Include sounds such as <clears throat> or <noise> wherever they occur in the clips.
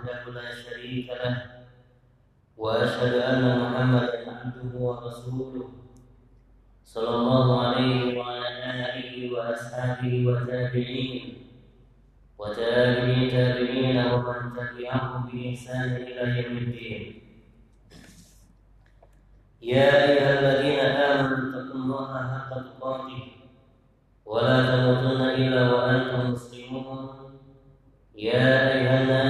وحده لا شريك له وأشهد أن محمدا عبده ورسوله صلى الله عليه وعلى وأصحابه والتابعين وتابعين تابعين ومن تبعهم بإحسان إلى يوم الدين. يا أيها الذين آمنوا اتقوا الله حق تقاته ولا تموتن إلا وأنتم مسلمون. يا أيها الناس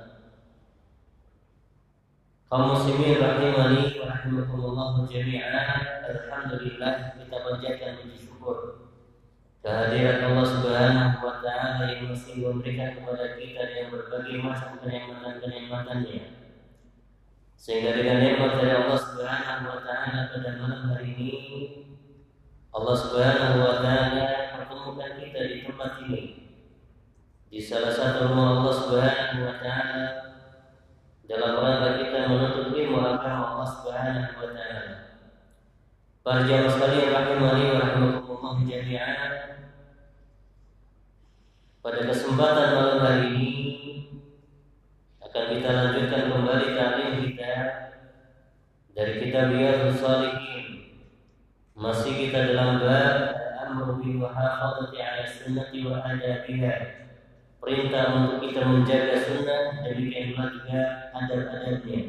Kaum muslimin rahimani wa rahimakumullah jami'an. Alhamdulillah kita panjatkan puji syukur. Kehadiran Allah Subhanahu wa taala yang masih memberikan kepada kita yang berbagai macam kenikmatan-kenikmatannya sehingga dengan nikmat dari Allah Subhanahu wa taala pada malam hari ini Allah Subhanahu wa taala pertemukan kita di tempat ini. Di salah satu rumah Allah Subhanahu wa taala dalam rangka kita menuntut ilmu agama Allah Subhanahu wa taala. Para jamaah sekalian rahimani wa rahimakumullah jami'an. Pada kesempatan malam hari ini akan kita lanjutkan kembali taklim kita dari kitab Riyadhus Shalihin. Masih kita dalam bab amru bil muhafadzati 'ala sunnati wa adabiha perintah untuk kita menjaga sunnah demikian pula juga adab-adabnya.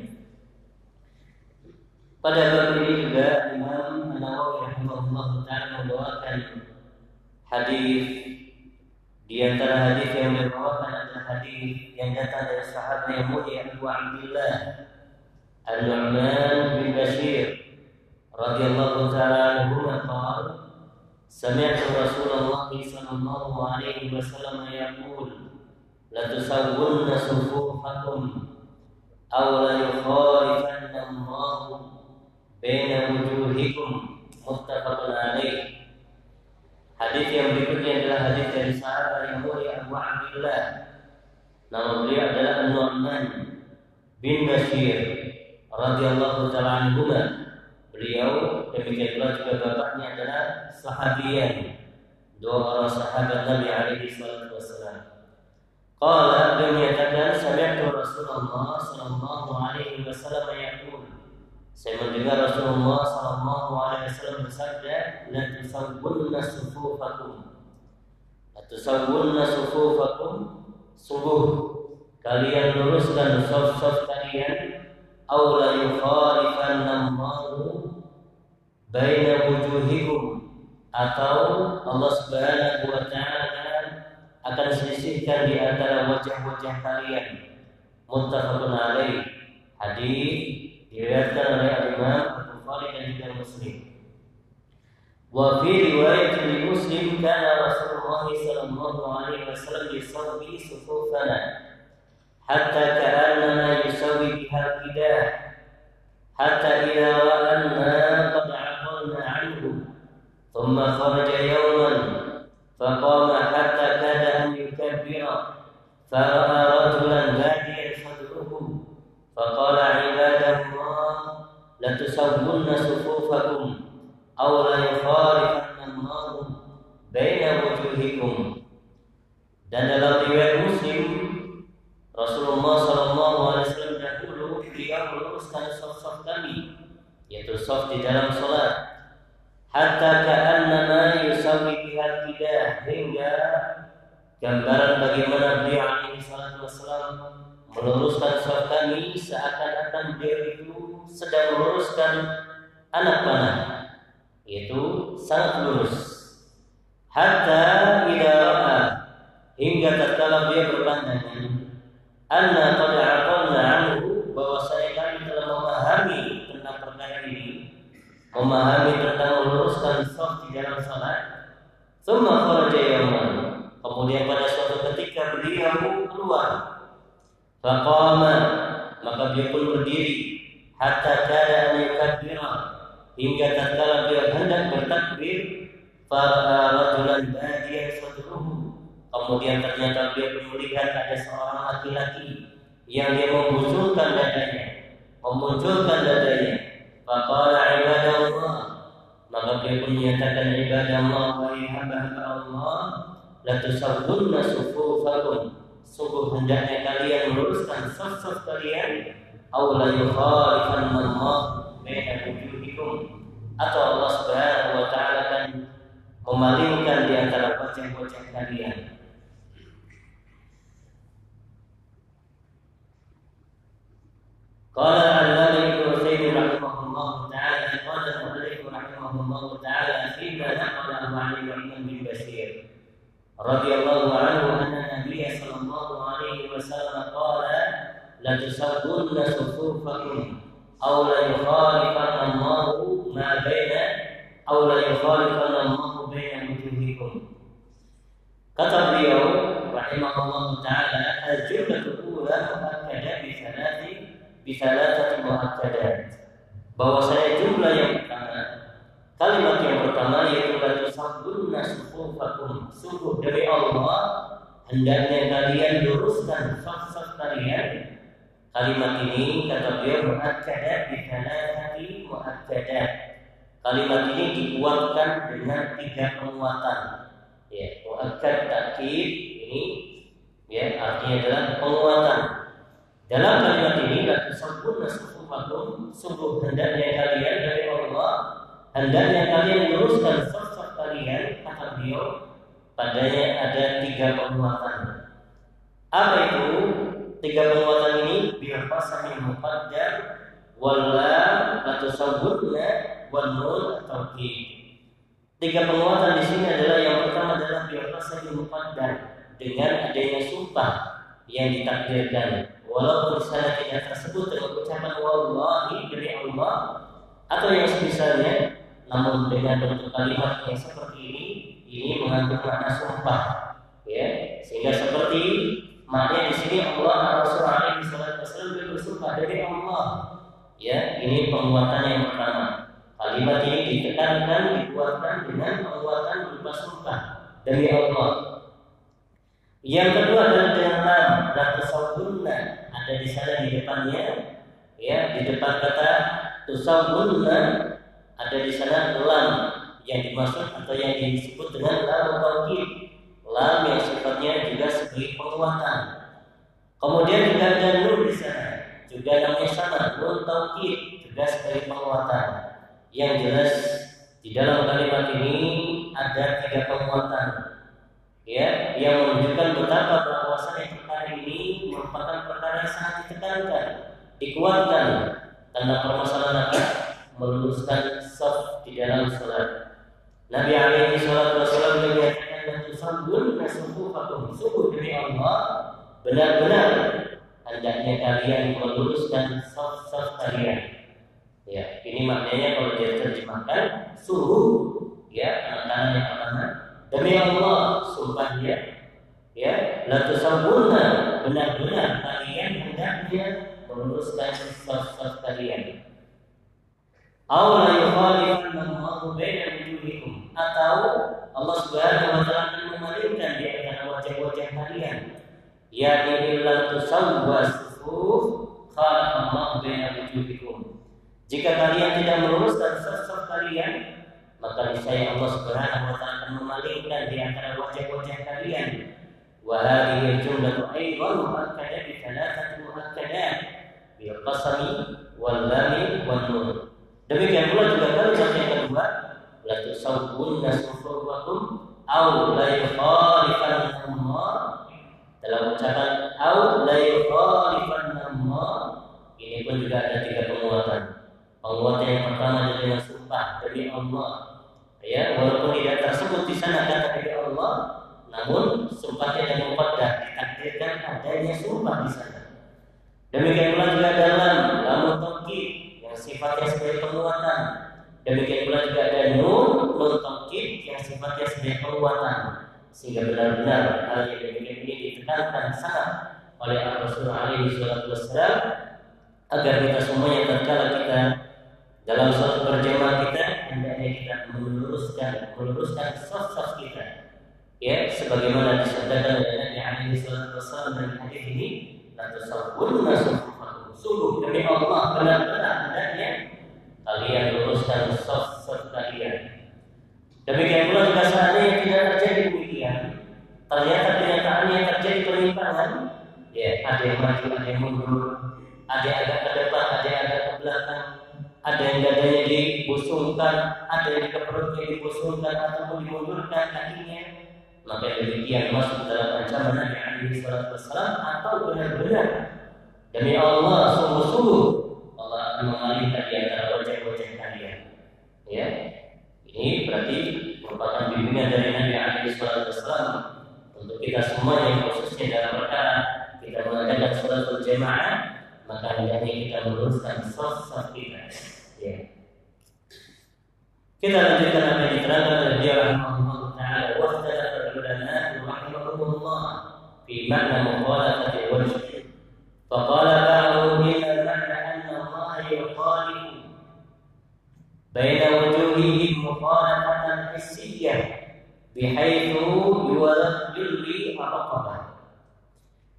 Pada bab ini juga Imam An-Nawawi rahimahullah taala membawakan hadis di antara hadis yang dibawakan adalah hadis yang datang dari sahabat yang mulia Abu Abdullah An-Nu'man bin Bashir radhiyallahu taala anhu qala سمعت رسول الله صلى الله عليه وسلم يقول لتسون صفوفكم أو ليخالفن الله بين وجوهكم متفق عليه Hadis yang berikutnya adalah hadis dari sahabat yang mulia Abu Abdullah. Nama beliau adalah An-Nu'man bin Bashir radhiyallahu taala anhu. Beliau demikian pula juga bapaknya adalah sahabian. Dua orang sahabat Nabi alaihi salatu wasallam. Qala beliau menyatakan sami'tu Rasulullah sallallahu alaihi wasallam yaqul. Saya mendengar Rasulullah sallallahu alaihi wasallam bersabda la tusawwunna sufufakum. La tusawwunna sufufakum. Sungguh kalian luruskan saf-saf kalian yukhalifanna Allahu baina wujuhikum atau Allah Subhanahu wa taala akan selisihkan di antara wajah-wajah kalian. Muttafaqun alaih. Hadis diriwayatkan oleh Imam Bukhari dan juga Muslim. Wa fi riwayat Muslim kana Rasulullah sallallahu alaihi wasallam yusawwi sufufana حتى كأنما يسوي بها القداح حتى إذا وأنا قد عقلنا عنه. ثم خرج يوما فقام حتى كاد أن يكبر فرأى memunculkan dadanya. Faqala ibadallah. Maka beliau pun menyatakan ibadallah wa hamba Allah la tusawwunna sufufakum. Sungguh hendaknya kalian meluruskan saf-saf kalian. Aw la yukhalifanna Allah baina wujuhikum. Atau Allah Subhanahu wa taala akan memalingkan di antara wajah-wajah kalian. قال العلامة ابن عثيمين رحمه الله تعالى قال المؤلف رحمه الله تعالى فيما نقله عن النعمان بن بشير رضي الله عنه أن النبي صلى الله عليه وسلم قال لتسون صفوفكم أو ليخالفن الله ما بين أو ليخالفن الله بين وجوهكم rahimahullah taala al-jumlah ula muakkadah bi thalathi bi thalathati muakkadat. Bahwasanya jumlah yang pertama kalimat yang pertama yaitu la tusabbunna sufufakum. Sungguh dari Allah hendaknya kalian luruskan saf-saf kalian Kalimat ini kata beliau muakkadah bi thalathati muakkadat. Kalimat ini dikuatkan dengan tiga penguatan ya muakkad takkid ini ya artinya adalah penguatan dalam kalimat ini la tusabbunna sufufakum sungguh hendaknya kalian dari Allah hendaknya kalian luruskan saf kalian kata beliau padanya ada tiga penguatan. Apa itu? Tiga penguatan ini pasang yang muqaddar wala atau sabunna wal nun atau Tiga penguatan di sini adalah yang pertama adalah biasa dan dengan adanya sumpah yang ditakdirkan. Walaupun sana tidak tersebut dengan ucapan wallahi dari Allah atau yang semisalnya, namun dengan bentuk kalimat yang seperti ini, ini mengandung makna sumpah. Ya, sehingga seperti maknanya di sini Allah Rasulullah SAW bersumpah dari Allah. Ya, ini penguatan yang pertama. Kalimat ini ditekankan, dikuatkan dengan penguatan berupa sumpah dari Allah. Yang kedua adalah dengan dan tusawwunna ada di sana di depannya ya di depan kata tusawwunna ada di sana lam yang dimaksud atau yang disebut dengan lam taukid lam yang sifatnya juga sebagai penguatan. Kemudian juga ada nur di sana juga namanya sama nur taukid juga sebagai penguatan. Yang jelas di dalam kalimat ini ada tiga penguatan. Ya yang menunjukkan betapa bahwasanya perkara ini merupakan perkara yang sangat ditekankan dikuatkan karena permasalahan apa meluruskan saf di dalam salat. Nabi alaihi salatu wasallam menyatakan dan tusallun nasufufakum sungguh demi Allah benar-benar hendaknya kalian meluruskan saf-saf kalian. Ya, ini maknanya kalau dia terjemahkan suruh ya anak-anak yang pertama. Demi Allah sumpah dia ya la tusabuna benar-benar meluruskan sesuatu kalian. Allah maha Allahu baina wujuhikum atau Allah Subhanahu wa taala akan memalingkan di antara wajah-wajah kalian. Ya illa tusawwa sufuf khalaqa Allah baina wujuhikum. Jika kalian tidak meluruskan sosok kalian, maka niscaya Allah Subhanahu wa taala akan memalingkan di antara wajah-wajah kalian. Wa hadhihi jumlatu aidan mu'akkadah bi thalathati mu'akkadah Al-Qasami wal lami Wal-Nur Demikian pula juga kalau yang kedua, la tusawwunna sufuwakum au la yukhalifanna Allah. Dalam ucapan au la yukhalifanna Allah, ini pun juga ada tiga penguatan. Penguatan yang pertama adalah sumpah dari Allah. Ya, walaupun tidak tersebut di sana kata dari Allah, namun sumpahnya yang muqaddah ditakdirkan adanya sumpah di sana. Demikian pula juga dalam lamun tauhid yang sifatnya sebagai penguatan. Demikian pula juga ada nun nun tauhid yang sifatnya sebagai penguatan. Sehingga benar-benar hal yang demikian ini ditekankan sangat oleh Rasulullah alaihi wasallam agar kita semuanya tatkala kita dalam suatu berjamaah kita hendaknya kita meluruskan meluruskan saf-saf kita ya sebagaimana disabdakan oleh Nabi alaihi wasallam dalam hadis ini sungguh demi Allah benar-benar hendaknya kalian luruskan saf-saf kalian. Demikian pula juga seandainya tidak terjadi demikian. Ternyata kenyataannya terjadi penyimpangan ya ada yang maju ada yang mundur ada yang agak ke depan ada yang agak ke belakang ada yang dadanya dibusungkan ada yang ke perutnya dibusungkan ataupun dimundurkan kakinya maka demikian masuk dalam ancaman Nabi alaihi wasallam atau benar-benar demi Allah sungguh-sungguh Allah akan mengalihkan di antara wajah-wajah kalian. Ya. Ini berarti merupakan bimbingan dari Nabi alaihi wasallam untuk kita semua yang khususnya dalam perkara kita mengadakan sholat berjamaah maka hendaknya kita meluruskan saf kita. Ya. Kita lanjutkan apa yang diterangkan oleh dia في معنى مخالفة الوجه فقال بعضهم إن معنى أن الله يخالف بين وجوههم مخالفة حسية بحيث يلغي الرقبة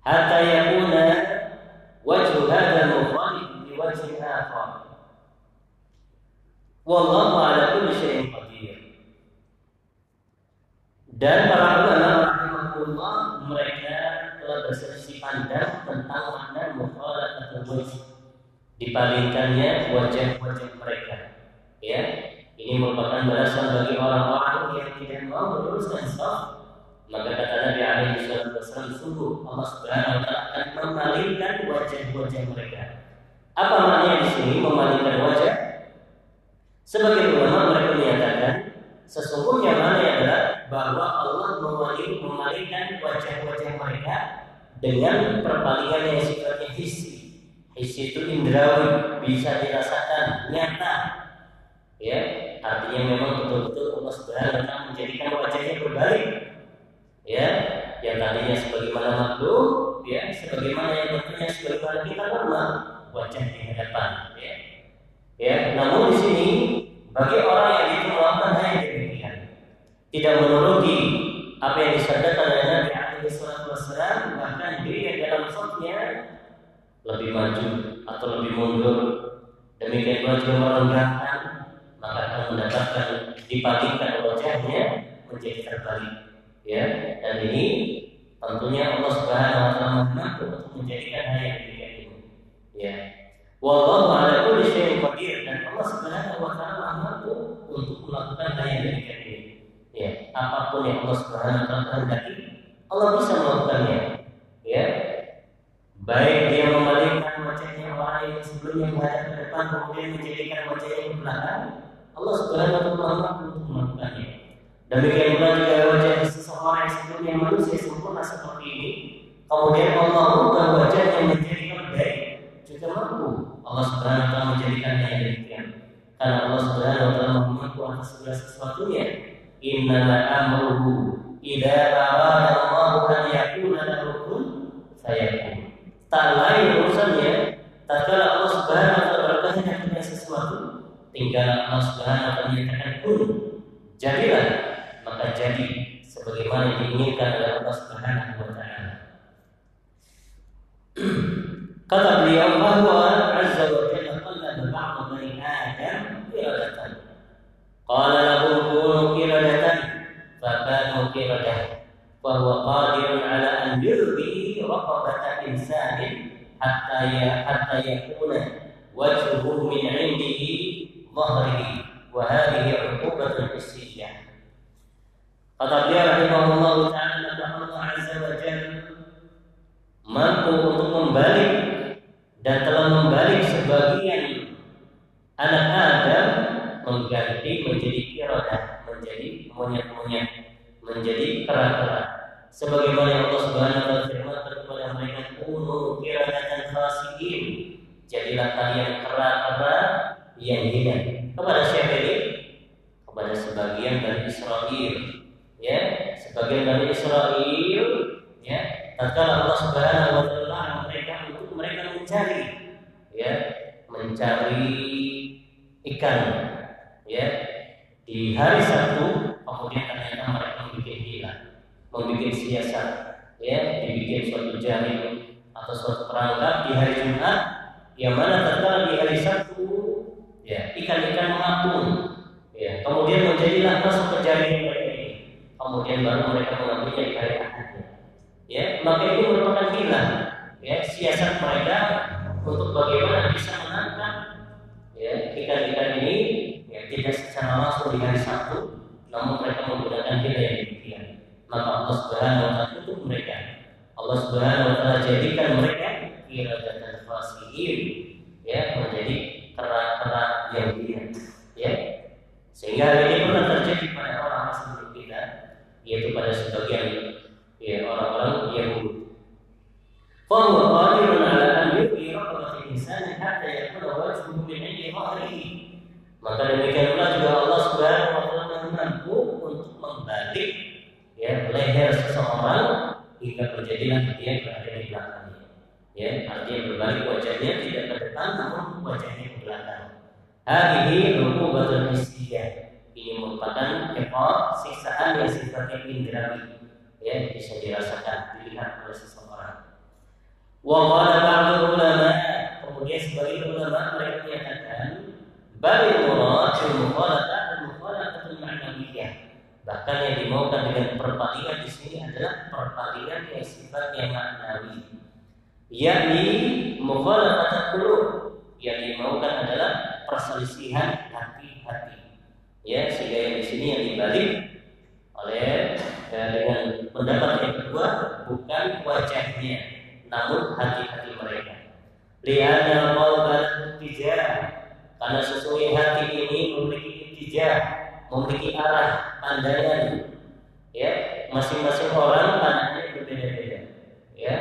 حتى يكون وجه هذا المخالف بوجه آخر. والله على كل شيء قدير. Dan para ulama rahimahullah mereka pandang tentang makna atau wajh. Dipalingkannya wajah-wajah mereka. Ya, ini merupakan balasan bagi orang-orang yang tidak mau meluruskan saf. Maka kata Nabi alaihi wasallam sungguh Allah Subhanahu wa taala akan memalingkan wajah-wajah mereka. Apa maknanya di sini memalingkan wajah? Sebagai ulama mereka menyatakan sesungguhnya mana adalah bahwa Allah memaling, memalingkan wajah-wajah mereka dengan perpalingan yang sifatnya hissi. Hissi itu indrawi, bisa dirasakan, nyata. Ya, artinya memang betul-betul Allah Subhanahu menjadikan wajahnya berbalik. Ya, yang tadinya sebagaimana makhluk, ya, sebagaimana yang tentunya sebagaimana kita normal, wajah di hadapan, ya. Ya, namun di sini bagi orang yang itu melakukan hanya demikian, tidak menuruti lebih maju atau lebih mundur, demikian pula juga merendahkan, maka akan mendapatkan dipalingkan wajahnya menjadi terbalik. Ya, dan ini tentunya Allah Subhanahu Wa Taala mampu untuk menjadikan hal yang demikian ini. Ya, Wallahu ala kulli syai'in qadir dan Allah Subhanahu wa taala mampu untuk melakukan hal yang demikian ini. Ya, apa pun yang Allah Subhanahu wa taala kehendaki, Allah bisa melakukannya. Ya. Baik sebelumnya menghadap ke depan kemudian menjadikan wajahnya ke belakang, Allah Subhanahu wa taala mampu untuk melakukannya. Demikian pula wajah seseorang yang sebelumnya manusia sempurna seperti ini, kemudian Allah ubah wajahnya menjadi lebih juga mampu Allah Subhanahu wa taala menjadikannya demikian. Karena Allah Subhanahu wa taala mengaku atas segala sesuatunya. Innama amruhu idza arada Allah an yakuna lahu kun fayakun. Tak lain urusannya tatkala sesuatu, tinggal Allah Subhanahu wa menyatakan kun. Jadilah maka jadi sebagaimana diinginkan oleh Allah Subhanahu wa taala. <clears throat> Kata beliau bahwa Azza wa Jalla qallaba ba'd bani Adam qiradatan. Qala lahum kunu qiradatan fakanu qiradah. Wa huwa qadirun ala an yurbi raqabata insanin hatta ya hatta yakuna wajhuhu min 'indihi dhahrihi wa hadhihi 'uqubatun istijah. Kata beliau rahimahullah taala maka Allah azza wa jalla mampu untuk membalik dan telah membalik sebagian anak Adam mengganti menjadi kirodah, menjadi monyet-monyet, menjadi kera-kera. Sebagaimana yang Allah Subhanahu wa taala firmankan kepada mereka, "Kunu kiradatan khasiin." Jadilah kalian kera-kera yang hina. Kepada siapa ini? Kepada sebagian dari Israel. Ya, sebagian dari Israel, ya, tatkala Allah Subhanahu wa taala mereka untuk mereka mencari ya, mencari ikan ya di hari Sabtu kemudian ternyata mereka membuat hilang membuat siasat ya dibikin suatu jaring atau suatu perangkap di hari Jumat yang mana terkala di hari Sabtu ya ikan-ikan mengapung ya. Kemudian menjadilah masuk ke jaring ini. Kemudian baru mereka mengambilnya di hari Ahad ya. Maka ini merupakan hilang ya siasat mereka untuk bagaimana bisa menangkap ya ikan-ikan ini ya tidak secara langsung di hari Sabtu namun mereka menggunakan hila yang demikian maka Allah Subhanahu wa taala tutup mereka Allah Subhanahu wa taala jadikan mereka dan fasihin ya menjadi kera-kera yang dia ya sehingga hal ini pernah terjadi pada orang sebelum kita yaitu pada sebagian ya orang-orang Yahudi فهو قادر على أن يبقي رقبة الإنسان حتى يكون وجهه من عند ظهره maka demikian pula juga leher seseorang hingga terjadilah dia berada di belakangnya. Ya, artinya berbalik wajahnya tidak ke depan namun wajahnya ke belakang. Hadhihi uqubatul istiyah. Ini merupakan efek siksaan yang sifatnya indrawi. Ya, bisa dirasakan, dilihat oleh seseorang. Wa qala ulama, kemudian sebagian ulama mereka menyatakan bal murad al-mukhalafah al-mukhalafah ma'nawiyah. Bahkan yang perpalingan di sini adalah perpalingan yang sifatnya maknawi. Yakni mukhalafat qulub. Yang dimaukan adalah perselisihan hati-hati. Ya, sehingga yang di sini yang dibalik oleh ya, dengan pendapat yang kedua bukan wajahnya, namun hati-hati mereka. Lihat qalbal tijah karena sesungguhnya hati ini memiliki intijah, memiliki arah pandangan. Ya, masing-masing orang pandangannya berbeda-beda. Ya.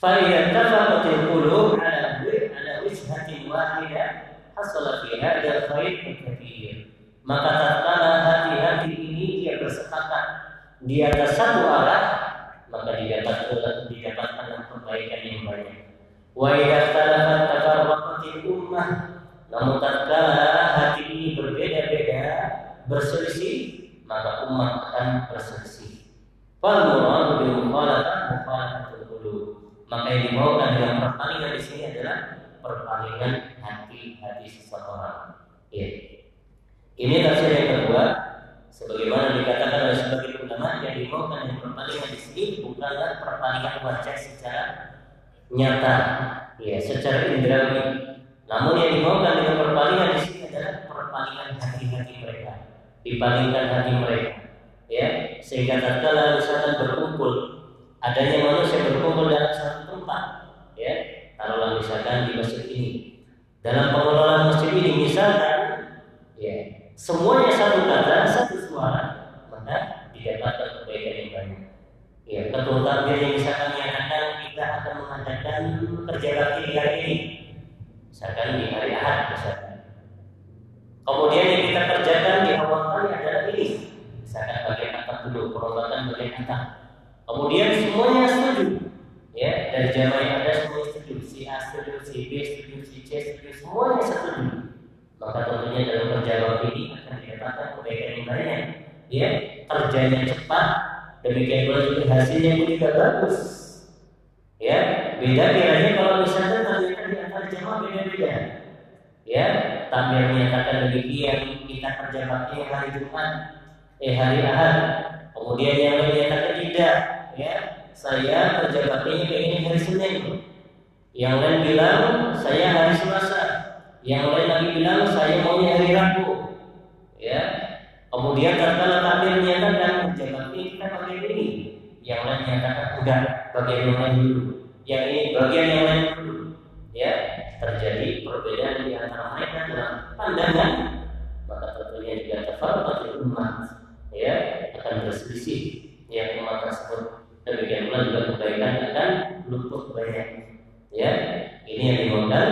Fa idza tafaqatil qulub ala ala wijhatin wahidah hasala fi hadzal khair katsir. Maka tatkala hati-hati ini dia bersepakat di atas satu arah, maka didapatkan didapatkan kebaikan yang banyak. Wa idza talafat tafarraqatil ummah namun tatkala hati ini berbeda-beda berselisih maka umat akan berselisih. Fal murad bil mukhalafah mukhalafatul qulub. Maka yang dimaukan dengan perpalingan di sini adalah perpalingan hati-hati seseorang. Ya. Ini tafsir yang kedua sebagaimana dikatakan oleh sebagian ulama yang dimaukan dengan perpalingan di sini bukanlah perpalingan wajah secara nyata, ya, secara indrawi, namun yang dimaukan dengan perpalingan di sini adalah perpalingan hati-hati mereka, dipalingkan hati mereka, ya, sehingga tatkala misalkan berkumpul, adanya manusia berkumpul dalam satu tempat, ya, taruhlah misalkan di masjid ini, dalam pengelolaan masjid ini misalkan, ya, semuanya satu kata, satu suara, maka didapatkan kebaikan yang banyak. Ya, ketua takbir yang misalkan menyatakan kita akan mengadakan kerja bakti di hari ini, misalkan di hari Ahad misalkan. Kemudian yang kita kerjakan di awal kali adalah ini, misalkan bagian atap dulu, perobatan bagian atap. Kemudian semuanya setuju, ya dari jamaah yang ada semuanya setuju, si A setuju, si B setuju, si C setuju, semuanya setuju. Maka tentunya dalam kerja bakti ini akan didapatkan kebaikan yang banyak. Ya, kerjanya cepat, demikian pula juga hasilnya pun juga bagus. Ya, beda kiranya kalau misalnya ternyata di antara jamaah beda-beda. Ya, takbir menyatakan demikian kita kerja hari Jumat, eh hari Ahad. Kemudian yang lain menyatakan tidak, ya. saya kerja baktinya kayak ini hari Senin. Yang lain bilang saya hari Selasa. Yang lain lagi bilang saya maunya hari Rabu. Ya. Kemudian tatkala takdir menyatakan bakti kita pakai ini. Yang lain menyatakan enggak, bagian yang lain dulu. Yang ini bagian yang lain dulu. Ya, terjadi perbedaan di antara mereka dalam pandangan maka tentunya juga tafarqatul umat ya akan berselisih yang umat tersebut demikian pula juga kebaikan akan luput banyak ya ini yang dimaukan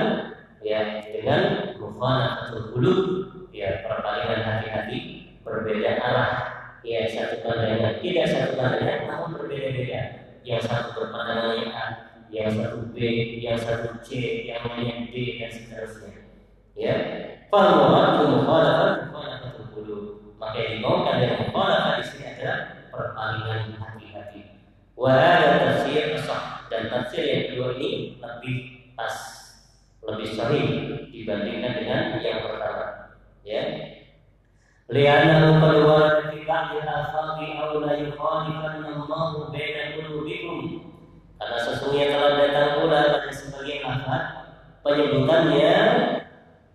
ya dengan mufanatul bulu ya perpalingan hati-hati berbeda arah ya satu pandangan tidak satu pandangan namun berbeda-beda yang satu berpandangan yang A yang satu B yang satu C yang lainnya D dan seterusnya ya Falmurat mukhalafat mukhalafatul bulu maka yang dimaukan dengan mukhalafat di sini adalah perpalingan hati-hati Wahada tafsir sah dan tafsir yang kedua ini lebih pas, lebih sahih dibandingkan dengan yang pertama. Ya. Lianna qad warada fi ba'd al-alfadhi aw la yukhalifanna Allah baina qulubikum. Karena sesungguhnya telah datang pula pada sebagian lafaz penyebutannya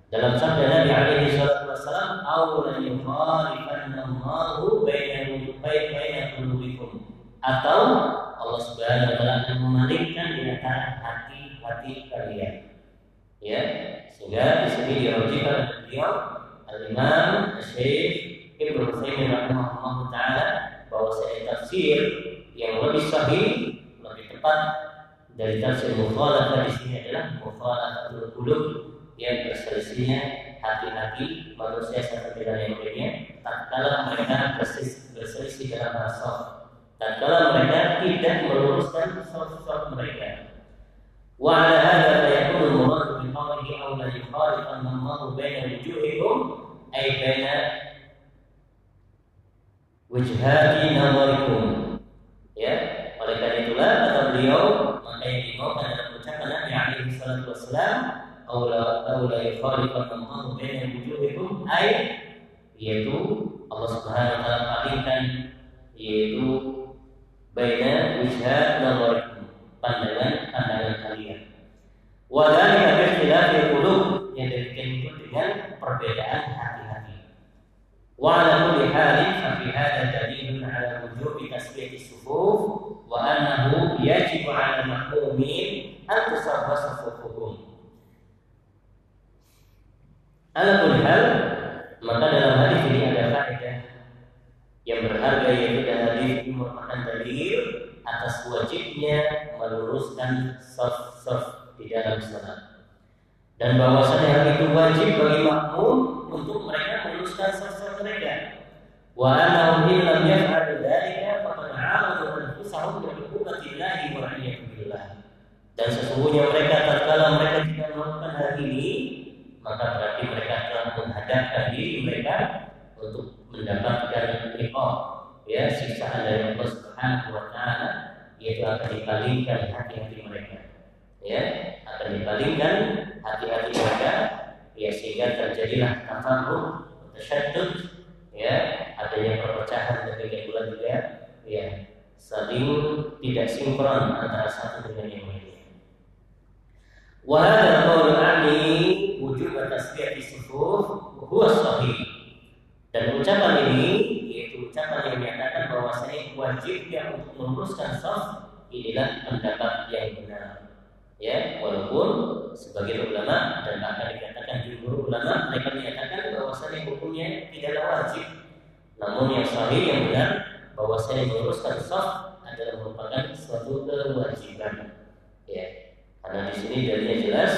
dalam sabda Nabi alaihi salatu wasallam aw la yukhalifanna Allah baina baina qulubikum atau Allah Subhanahu wa taala akan memalingkan di antara hati-hati kalian. Ya, sehingga di sini dirujikan oleh beliau Al-Imam Syekh Ibnu Utsaimin rahimahullah taala bahwa tafsir yang lebih sahih, lebih tepat dari tafsir mukhalafah di sini adalah mukhalafatul qulub yang berselisihnya hati-hati manusia satu dengan yang lainnya tatkala mereka berselisih dalam bahasa dan kalau mereka tidak meluruskan sosok mereka. Wa ala hadha fa yakunu al-murad bi qawlihi aw la yukhalifanna Allah baina wujuhikum ay baina wajhati nazarikum. Ya, oleh karena itulah kata beliau maka yang dimaukan dalam ucapan Nabi alaihi salatu wasalam aw la aw la yukhalifanna Allah baina wujuhikum ay yaitu Allah Subhanahu wa taala palingkan yaitu baina wijhat nazarikum pandangan-pandangan kalian. Wa dzalika bi ikhtilafil qulub yang demikian itu dengan perbedaan hati-hati. Dalam hadis ini ada faedah yang berharga yaitu hadis ini merupakan dalil atas wajibnya meluruskan di dalam salat. Dan bahwasanya hal itu wajib bagi makmum untuk mereka meluruskan saf-saf mereka. Wa annahum in lam yaf'alu faqad 'amadu anfusahum bi hukumatillahi wa billah. Dan sesungguhnya mereka tatkala mereka tidak melakukan hal ini, maka berarti mereka telah menghadapkan diri mereka untuk mendapatkan riko ya siksaan dari Allah Subhanahu wa taala yaitu akan dipalingkan hati-hati mereka ya akan dipalingkan hati-hati mereka ya sehingga terjadilah tafarruq tasyaddud ya adanya perpecahan demikian pula juga ya saling tidak sinkron antara satu dengan yang lainnya. Wahada qaul ani wujud tasbih di sufuf huwa sahih dan ucapan ini yaitu ucapan yang menyatakan bahwasanya wajibnya untuk meluruskan saf inilah pendapat yang benar. Ya, walaupun sebagian ulama dan akan dikatakan jumhur ulama mereka menyatakan bahwasanya hukumnya tidaklah wajib. Namun yang sahih yang benar bahwasanya meluruskan saf adalah merupakan suatu kewajiban. Ya, karena di sini dalilnya jelas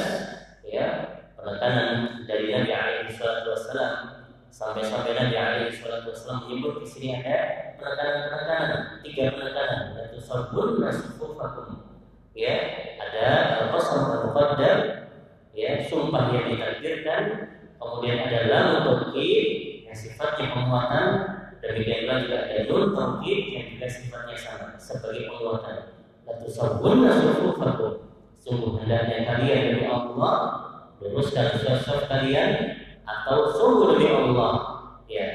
ya penekanan dari Nabi alaihi wasallam Sampai-sampai Nabi alaihi wasallam menyebut di sini ada penekanan-penekanan, tiga penekanan, yaitu sabun nasufufakum. Ya, ada al-qasam al-muqaddam, ya, sumpah yang ditakdirkan, kemudian ada lam tauhid yang sifatnya penguatan, demikian pula juga ada nun tauhid yang juga sifatnya sama sebagai penguatan. Sabun nasufufakum. Sungguh hendaknya kalian dari Allah luruskan sosok kalian atau sungguh demi Allah ya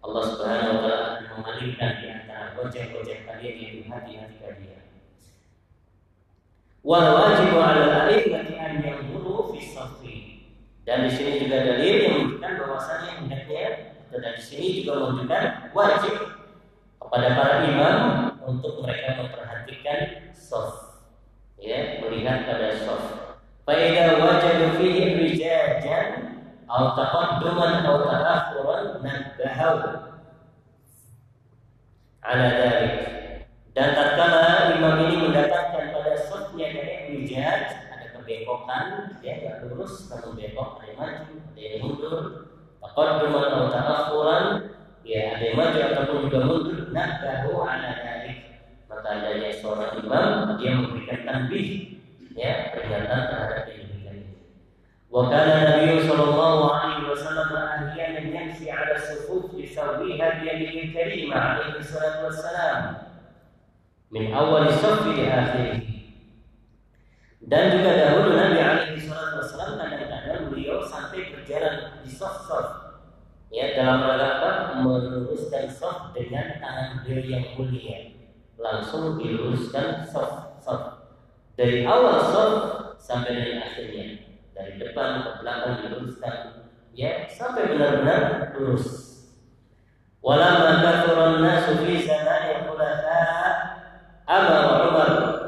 Allah Subhanahu wa taala memalingkan di antara gojek-gojek kalian yang di hati-hati kalian Wal 'ala an safi. Dan di sini juga dalil yang menunjukkan bahwasanya hendaknya dan di sini juga menunjukkan wajib kepada para imam untuk mereka memperhatikan soft ya melihat pada soft. Faida wajadu fihi rijajan atau taqadduman atau ta'akhuran nabahu ala dalik. Dan tatkala imam ini mendapatkan pada softnya dari rijaj ada kebekokan ya nggak lurus namun bengkok ada yang maju ada yang mundur taqadduman atau ta'akhuran ya ada yang maju ataupun juga mundur nabahu ala dalik maka adanya seorang imam dia memberikan tanbih ya peringatan terhadap ini. Wa kana Nabi sallallahu alaihi wasallam ahyanan yamshi ala sufuf yusawwiha bi yadihi karimah alaihi wassalam min awal saff di akhirih. Dan juga dahulu Nabi alaihi salatu wassalam kadang-kadang beliau sampai berjalan di saf-saf ya dalam rangka meluruskan saf dengan tangan beliau yang mulia. Langsung diluruskan saf saf dari awal sof sampai dengan akhirnya. Dari depan ke belakang diluruskan. Ya sampai benar-benar lurus. Walamma kathuran nasu fi zamani khulafa amara Umar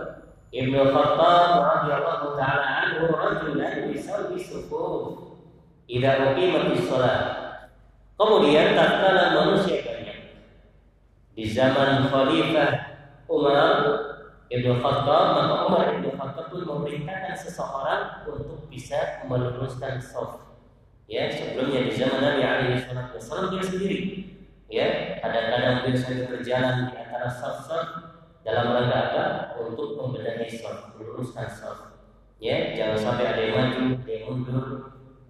Ibnu Khattab radhiyallahu taala anhu rajulan yusawwi sufuf idza uqimatis shalah kemudian tatkala manusia banyak di zaman khalifah Umar Ibnu Khattab maka Umar Ibnu Khattab pun memerintahkan seseorang untuk bisa meluruskan soft. Ya, sebelumnya di zaman Nabi alaihi wasallam dia sendiri. Ya, kadang-kadang beliau sambil berjalan di antara soft-soft dalam rangka apa? Untuk membenahi soft, meluruskan soft. Ya, jangan sampai ada yang maju, ada yang mundur,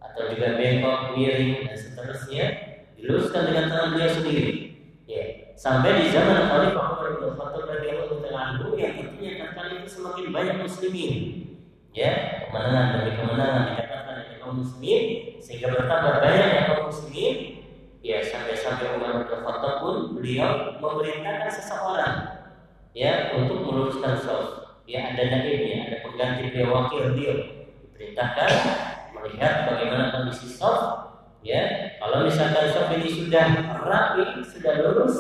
atau juga bengkok, miring dan seterusnya diluruskan dengan tangan beliau sendiri. Ya, sampai di zaman Khalifah Umar bin Khattab radhiyallahu taala yang tentunya tatkala itu semakin banyak muslimin. Ya, kemenangan demi kemenangan didapatkan oleh kaum muslimin sehingga bertambah banyak kaum muslimin. Ya, sampai-sampai Umar bin Khattab pun beliau memerintahkan seseorang ya untuk meluruskan saf. Ya, ada naibnya, ada pengganti beliau, wakil beliau diperintahkan melihat bagaimana kondisi saf ya. Kalau misalkan saf ini sudah rapi sudah lurus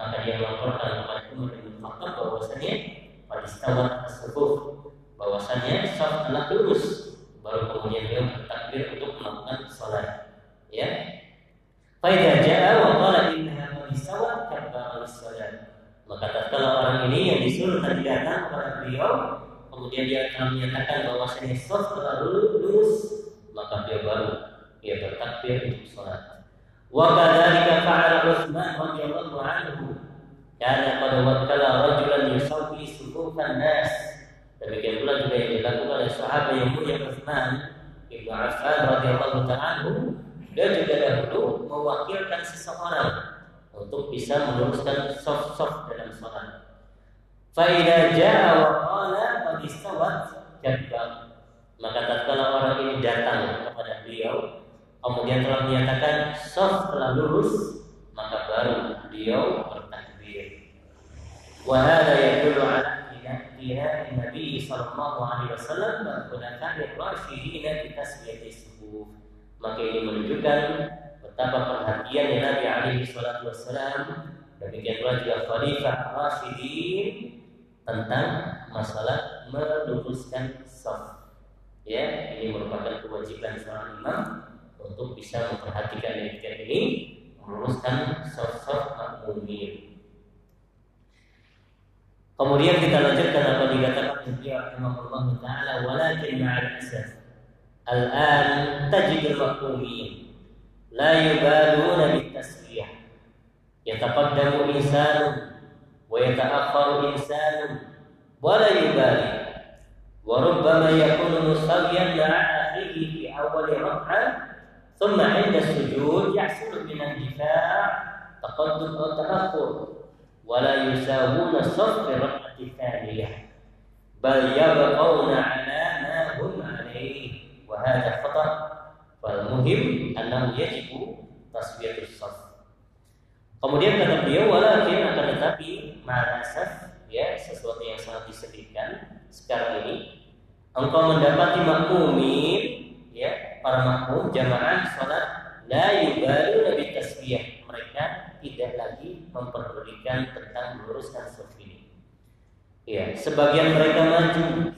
maka dia melaporkan kepada Umar bin Khattab bahwasanya pada istawat tersebut bahwasanya saf telah lurus. Baru kemudian dia bertakbir untuk melakukan sholat ya. Faidah ja'a wa qala innaha qad istawat kabbara sholat maka tatkala orang ini yang disuruh tadi datang kepada beliau kemudian dia akan menyatakan bahwasanya saf telah lurus maka dia baru ia bertakbir untuk sholat. Wa kadzalika fa'ala Utsman radhiyallahu anhu. Kana qad wakkala rajulan yusawwi sufufan nas. Demikian pula juga yang dilakukan oleh sahabat yang mulia Utsman Ibnu Affan radhiyallahu ta'ala dia juga dahulu mewakilkan seseorang untuk bisa meluruskan soft-soft dalam sholat. Fa'idha ja'a wa qala qad istawat Maka tatkala orang ini datang kepada beliau kemudian telah menyatakan soft telah lurus maka baru beliau bertakbir. Wa hadha yadullu ala ihtiram Nabi sallallahu alaihi wasallam wa khulafa'i rasyidin fi tasbiyati subuh. Maka ini menunjukkan betapa perhatiannya Nabi alaihi salatu wasallam demikian pula juga khalifah rasyidin tentang masalah meluruskan soft ya ini merupakan kewajiban seorang imam untuk bisa memperhatikan demikian ini meluruskan sosok makmumin. Kemudian kita lanjutkan apa dikatakan beliau rahimahullah taala walakin ma'al asaf al-an tajid al-makmumin لا يبالون بالتسبيح. يتقدم إنسان ويتأخر إنسان ولا يبالي. وربما يكون مصليا مع أخيه في أول ركعة ثم عند السجود يحصل من اندفاع تقدم أو تأخر ولا يساوون الصف في الركعة الثانية بل يبقون على ما هم عليه وهذا خطأ. Wal muhim annahu yajibu tasfiyatus saf. Kemudian kata beliau walakin akan tetapi marasaf ya sesuatu yang sangat disedihkan sekarang ini engkau mendapati makmumin ya para makmum jamaah sholat la yubalu lebih tasbih mereka tidak lagi memperdulikan tentang meluruskan saf ini. Ya sebagian mereka maju.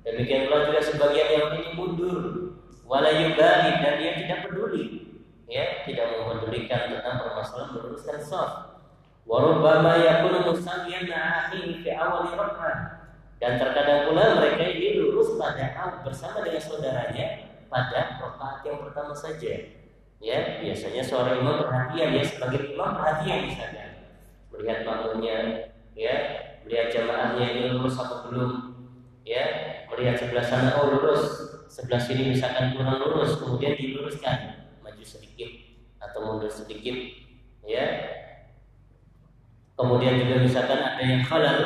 Demikian pula juga sebagian yang ini mundur wala yubali dan dia tidak peduli. Ya tidak mempedulikan tentang permasalahan meluruskan saf warubbama yakunu musalliyan akhihi fi awal rak'ah dan terkadang pula mereka ini lurus pada bersama dengan saudaranya pada rakaat yang pertama saja. Ya, biasanya seorang imam perhatian ya sebagai imam perhatian misalnya. Melihat makmumnya, ya, melihat jamaahnya ini lurus atau belum, ya, melihat sebelah sana oh lurus, sebelah sini misalkan kurang lurus, kemudian diluruskan, maju sedikit atau mundur sedikit, ya. Kemudian juga misalkan ada yang halal,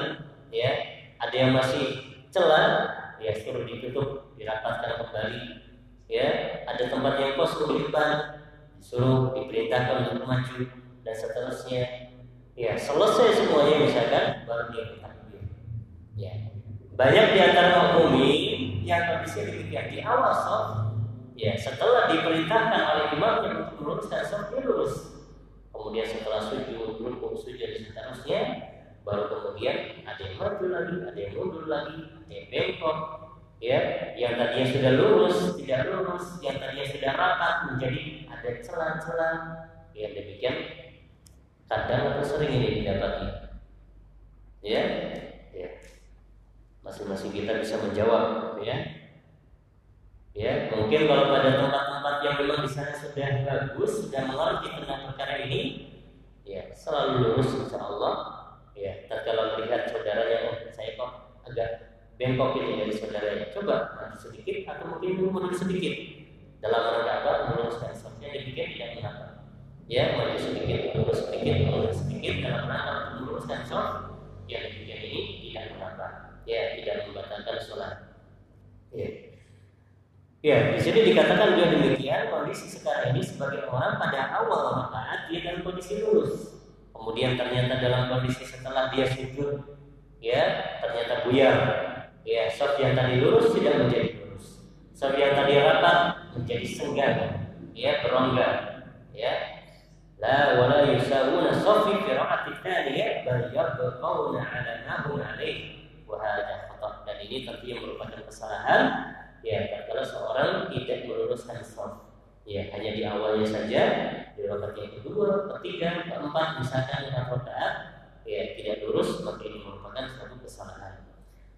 ya, ada yang masih celah, ya suruh ditutup, dirapatkan kembali, ya. Ada tempat yang kosong di depan disuruh diperintahkan untuk maju dan seterusnya. Ya selesai semuanya misalkan baru dia bertakbir ya banyak di antara makmumin yang kondisi demikian di awal sof. Ya setelah diperintahkan oleh imamnya untuk meluruskan sof lurus. Kemudian setelah sujud rukuk sujud dan seterusnya baru kemudian ada yang maju lagi ada yang mundur lagi ada yang bengkok. Ya yang tadinya sudah lurus tidak lurus yang tadinya sudah rapat menjadi ada celah-celah. Ya demikian kadang atau sering ini didapati. Ya masing-masing kita bisa menjawab ya. Ya mungkin kalau pada tempat-tempat yang memang di sana sudah bagus sudah mengerti tentang perkara ini ya selalu lurus insya Allah ya tatkala melihat saudaranya oh saya kok agak bengkok ini dari saudaranya. Coba maju sedikit atau mungkin mundur sedikit. Dalam rangka apa? Meluruskan safnya demikian tidak mengapa ya maju sedikit mundur sedikit mundur sedikit. Dalam rangka meluruskan saf ya demikian ini ya tidak membatalkan sholat ya ya di sini dikatakan juga demikian kondisi sekarang ini sebagai orang pada awal rakaat dia dalam kondisi lurus kemudian ternyata dalam kondisi setelah dia sujud ya ternyata buyar Ya, soft yang tadi lurus tidak menjadi lurus. Soft yang tadi rapat menjadi senggang, ya berongga, ya. La wala yusawuna safi fi ra'ati thaniyah bal yabqawna 'ala 'alaih. Wa hadha khata' dan ini tentunya merupakan kesalahan ya kalau seorang tidak meluruskan soft ya hanya di awalnya saja di rakaat yang kedua, ketiga, keempat misalkan rakaat ya tidak lurus maka ini merupakan satu kesalahan.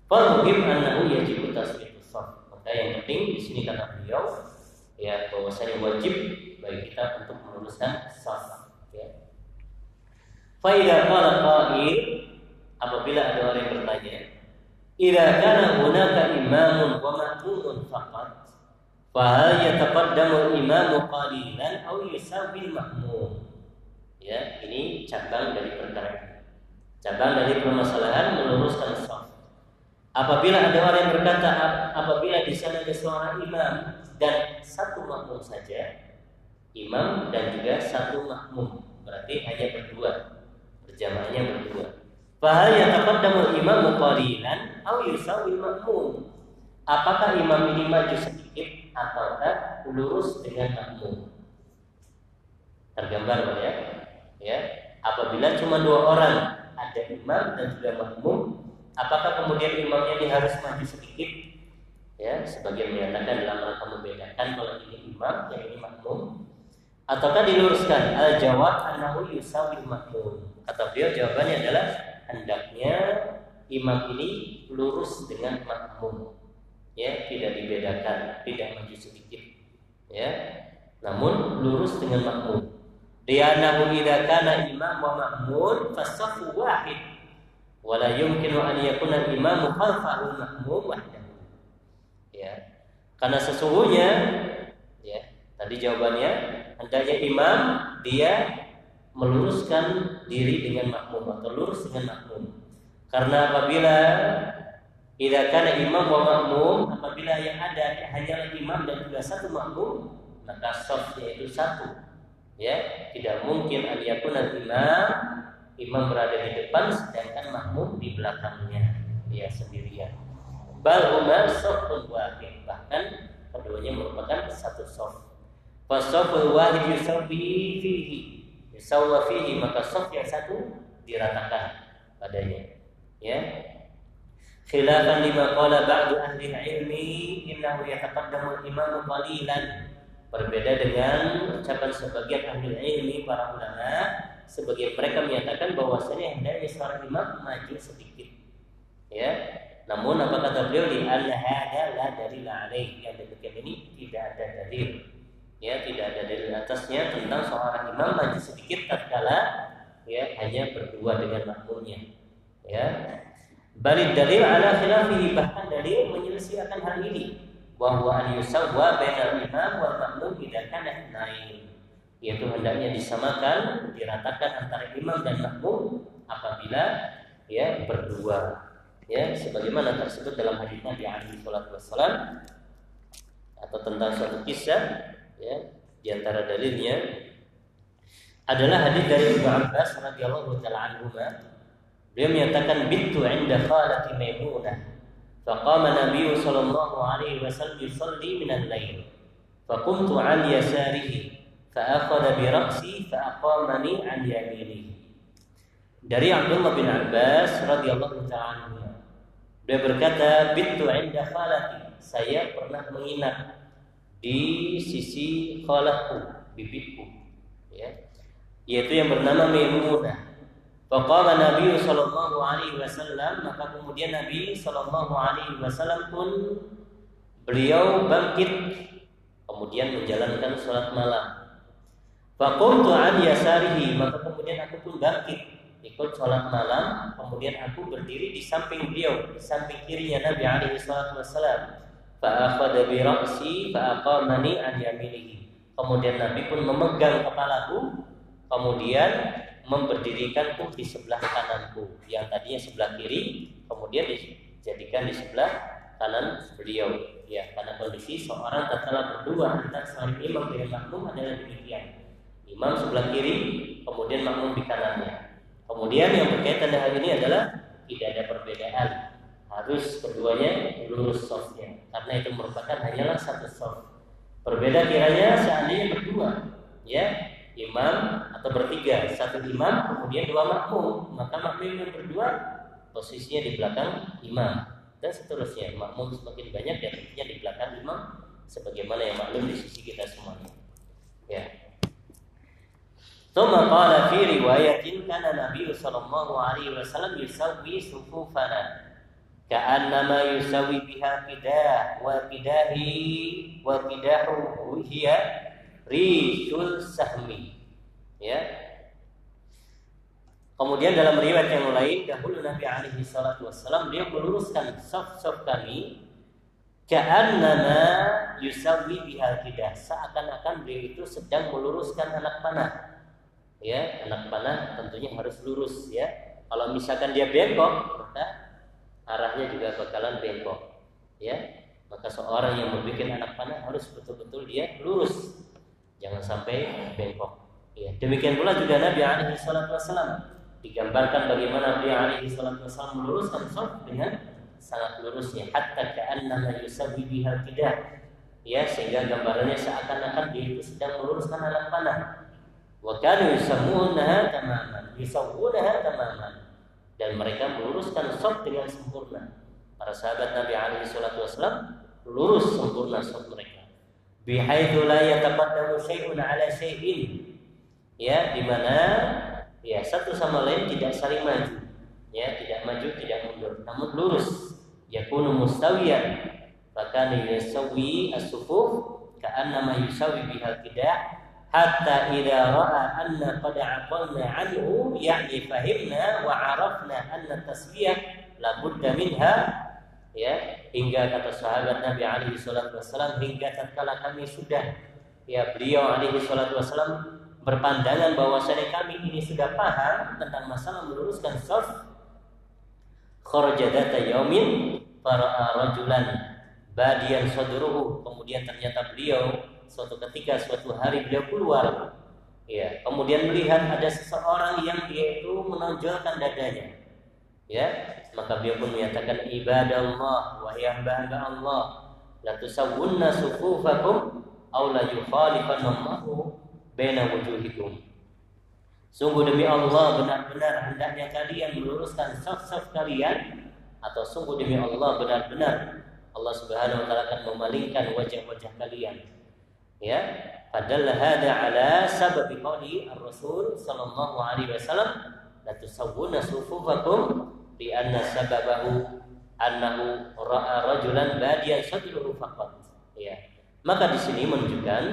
Fal-muhim annahu yajibu tasbiqus shaf. Maka yang penting di sini kata beliau ya bahwasanya wajib bagi kita untuk meluruskan shaf ya. Fa idza qala apabila ada orang yang bertanya, "Idza kana hunaka imamun wa ma'mumun faqat, fa hal yataqaddamu al-imamu qalilan aw yusawi al-ma'mum?" Ya, ini cabang dari perkara. Cabang dari permasalahan meluruskan shaf. Apabila ada orang yang berkata apabila di sana ada seorang imam dan satu makmum saja, imam dan juga satu makmum, berarti hanya berdua, berjamaahnya berdua. Fahal yataqaddamu imam aw yusawi makmum? Apakah imam ini maju sedikit ataukah lurus dengan makmum? Tergambar ya? Ya. Apabila cuma dua orang, ada imam dan juga makmum, Apakah kemudian imamnya ini harus maju sedikit? Ya, sebagian menyatakan dalam rangka membedakan kalau ini imam, yang ini makmum. Ataukah diluruskan? Al jawab anahu yusawil makmum. Kata beliau jawabannya adalah hendaknya imam ini lurus dengan makmum. Ya, tidak dibedakan, tidak maju sedikit. Ya, namun lurus dengan makmum. Dia nahu idza kana imam wa makmum fasafu wahid wala yumkinu an yakuna imamu khalfahu mahmum wahdahu. Ya. Karena sesungguhnya ya, tadi jawabannya hendaknya imam dia meluruskan diri dengan makmum atau lurus dengan makmum. Karena apabila tidak kana imam wa makmum, apabila yang ada hanya imam dan juga satu makmum, maka softnya itu satu. Ya, tidak mungkin an yakuna imam imam berada di depan sedangkan makmum di belakangnya. Dia sendirian. Bal huma safun wahid. Bahkan keduanya merupakan satu saf fasaful wahid yusawwi fihi yusawwa fihi maka saf yang satu diratakan padanya. Ya. Khilafan lima qala ba'du ahli ilmi innahu yataqaddamu al-imam qalilan. Berbeda dengan ucapan sebagian ahli ilmi para ulama sebagian mereka menyatakan bahwasanya hendaknya seorang imam maju sedikit. Ya. Namun apa kata beliau? Di anna hada la dalil alaih yang demikian ini tidak ada dalil. Ya, tidak ada dalil atasnya tentang seorang imam maju sedikit tatkala ya hanya berdua dengan makmumnya. Ya. Balik dalil ala khilafihi bahkan dalil menyelesaikan hal ini bahwa an yusawwa bainal imam wal makmum tidak kana naik yaitu hendaknya disamakan diratakan antara imam dan makmum apabila ya berdua ya sebagaimana tersebut dalam hadis Nabi alaihi wassalam atau tentang suatu kisah ya di antara dalilnya adalah hadis dari Ibnu Abbas radhiyallahu taala anhu beliau menyatakan bintu inda khalati Maimunah فقام النبي صلى الله عليه وسلم يصلي من الليل فقمت عن يساره فأخذ برأسي فأقامني عن يمينه dari Abdullah bin Abbas radhiyallahu taala dia berkata, "Bintu inda khalati." Saya pernah menginap di sisi khalahku, bibitku. Ya. Yaitu yang bernama Maimunah. Faqama Nabi sallallahu alaihi wasallam, maka kemudian Nabi sallallahu alaihi wasallam pun beliau bangkit kemudian menjalankan sholat malam. Faqumtu an yasarihi, maka kemudian aku pun bangkit ikut sholat malam, kemudian aku berdiri di samping beliau, di samping kirinya Nabi alaihi wassalam. Fa'akhadha bi ra'si fa'aqamani an yaminihi. Kemudian Nabi pun memegang kepalaku, kemudian memberdirikanku di sebelah kananku. Yang tadinya sebelah kiri, kemudian dijadikan di sebelah kanan beliau. Ya, karena kondisi seorang tatkala berdua antara seorang imam dengan makmum adalah demikian. Imam sebelah kiri, kemudian makmum di kanannya. Kemudian yang berkaitan dengan hal ini adalah tidak ada perbedaan Harus keduanya lurus softnya karena itu merupakan hanyalah satu soft. Berbeda kiranya seandainya berdua, ya imam atau bertiga, satu imam kemudian dua makmum, maka makmum yang berdua posisinya di belakang imam dan seterusnya. Makmum semakin banyak ya tentunya di belakang imam sebagaimana yang maklum di sisi kita semuanya. Ya. ثم قال في رواية كان النبي صلى الله عليه وسلم يسوي صفوفنا كأنما يسوي بها قداح وقداه وقداح هي ريش السهم ya Kemudian dalam riwayat yang lain dahulu Nabi alaihi salatu wassalam dia meluruskan saf-saf kami ka'annama yusawi bihal kidah seakan-akan beliau itu sedang meluruskan anak panah ya anak panah tentunya harus lurus ya kalau misalkan dia bengkok maka arahnya juga bakalan bengkok ya. Maka seorang yang membuat anak panah harus betul-betul dia lurus. Jangan sampai bengkok ya. Demikian pula juga Nabi alaihi wasallam digambarkan bagaimana Nabi alaihi wasallam meluruskan sholat dengan sangat lurusnya. Hatta ka'annama yusabbi bihal tidak ya. Sehingga gambarannya seakan-akan dia itu sedang meluruskan anak panah. Wa kanu yusammunaha tamaman, yusawwunaha tamaman. Dan mereka meluruskan sop dengan sempurna. Para sahabat Nabi alaihi salatu wasallam lurus sempurna sop mereka. Bihaitsu la yataqaddamu syai'un ala syai'in. Ya, di mana ya satu sama lain tidak saling maju. Ya, tidak maju, tidak mundur, namun lurus. Yakunu mustawiyan. Fakana yusawwi as-sufuf ka'annama yusawwi bihal qidah hatta idza ra'a anna qad aqalna anhu yani fahimna wa arafna anna tasbih la budda minha ya hingga kata sahabat Nabi alaihi salatu wasallam hingga tatkala kami sudah ya beliau alaihi salatu wasallam berpandangan bahwasanya kami ini sudah paham tentang masalah meluruskan shaf kharaja data yaumin para rajulan badian sadruhu. Kemudian ternyata beliau suatu ketika suatu hari beliau keluar ya kemudian melihat ada seseorang yang dia itu menonjolkan dadanya Ya, maka beliau pun menyatakan ibadah Allah wa hamba Allah la tusawwunna sufufakum aw la yukhalifanallahu baina wujuhikum. Sungguh demi Allah benar-benar hendaknya kalian meluruskan saf-saf kalian atau sungguh demi Allah benar-benar Allah Subhanahu wa taala akan memalingkan wajah-wajah kalian. Ya, padahal hada ala sabab qali ar-rasul sallallahu alaihi wasallam la tusawwuna sufufakum bi anna sababahu annahu ra'a rajulan badiyan sadruhu faqat. Ya. Maka di sini menunjukkan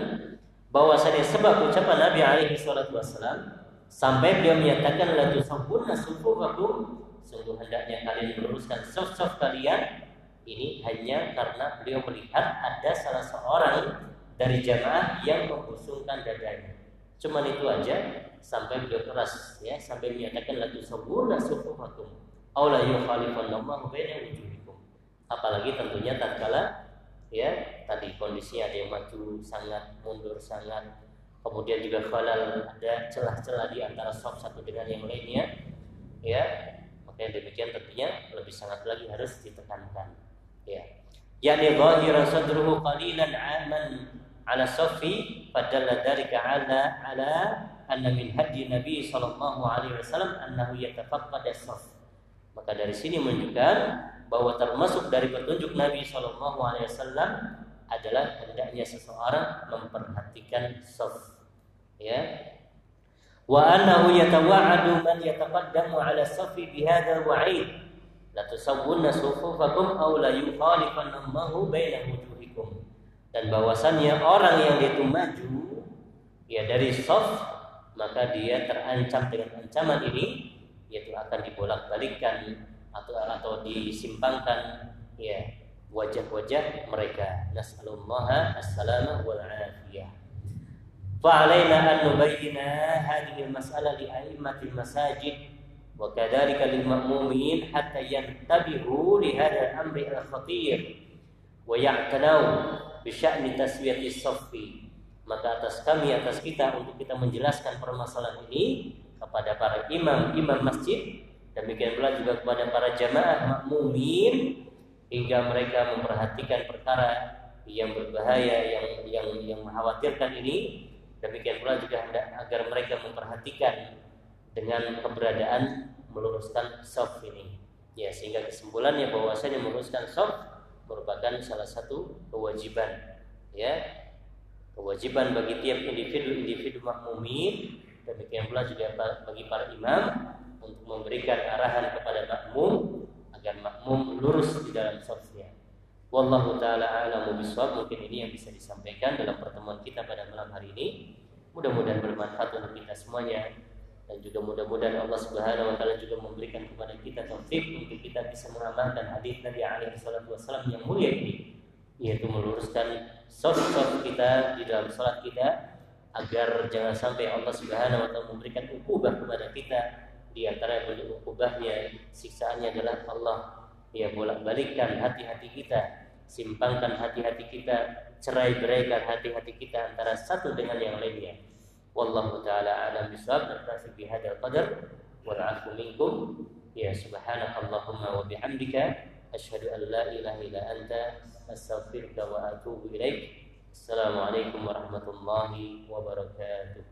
bahwasanya sebab ucapan Nabi alaihi salatu wasallam sampai beliau menyatakan la tusawwuna sufufakum sungguh hendaknya kalian meluruskan saf-saf kalian ini hanya karena beliau melihat ada salah seorang dari jamaah yang membusungkan dadanya. Cuman itu aja sampai beliau keras ya sampai menyatakan la tusawwuna sufufakum aw la yukhalifanallahu baina wujuhikum. Apalagi tentunya tatkala ya tadi kondisi ada yang maju sangat mundur sangat kemudian juga khalal ada celah-celah di antara sop satu dengan yang lainnya ya. Maka demikian tentunya lebih sangat lagi harus ditekankan ya. Yakni zahiran sadruhu qalilan aman ala safi fadalla dzalika ala ala anna min hadi Nabi sallallahu alaihi wasallam annahu yatafaqqad as-saf. Maka dari sini menunjukkan bahwa termasuk dari petunjuk Nabi sallallahu alaihi wasallam adalah hendaknya seseorang memperhatikan saf. Ya. Wa annahu yatawa'adu man yataqaddamu 'ala safi bihadha wa'id. La tusawwunna sufufakum aw la yukhalifanna Allahu baina wujuhikum Dan bahwasannya orang yang itu maju ya dari saf maka dia terancam dengan ancaman ini yaitu akan dibolak-balikkan atau atau disimpangkan ya wajah-wajah mereka nasallallahu as-salamah wal afiyah فعلينا أن نبين هذه المسألة لأئمة المساجد وكذلك للمأمومين حتى ينتبهوا لهذا الأمر الخطير ويعتنوا bisya'ni taswiyati sofi maka atas kami atas kita untuk kita menjelaskan permasalahan ini kepada para imam imam masjid. Demikian pula juga kepada para jamaah makmumin hingga mereka memperhatikan perkara yang berbahaya yang yang yang mengkhawatirkan ini. Demikian pula juga agar mereka memperhatikan dengan keberadaan meluruskan soft ini. Ya sehingga kesimpulannya bahwasanya meluruskan soft merupakan salah satu kewajiban ya kewajiban bagi tiap individu-individu makmumin demikian pula juga bagi para imam untuk memberikan arahan kepada makmum agar makmum lurus di dalam safnya. Wallahu taala a'lamu bishawab. Mungkin ini yang bisa disampaikan dalam pertemuan kita pada malam hari ini. Mudah-mudahan bermanfaat untuk kita semuanya dan juga mudah-mudahan Allah Subhanahu wa taala juga memberikan kepada kita taufik untuk kita bisa mengamalkan hadis Nabi alaihi wasallam yang mulia ini yaitu meluruskan soft-soft kita di dalam sholat kita agar jangan sampai Allah Subhanahu wa taala memberikan ukubah kepada kita. Di antara bentuk ukubahnya siksaannya adalah Allah. Ya bolak-balikkan hati-hati kita simpangkan hati-hati kita cerai beraikan hati-hati kita antara satu dengan yang lainnya والله تعالى أعلم بصواب نكتفي بهذا القدر والعفو منكم. يا سبحانك اللهم وبحمدك أشهد أن لا إله إلا أنت أستغفرك وأتوب إليك. السلام عليكم ورحمة الله وبركاته.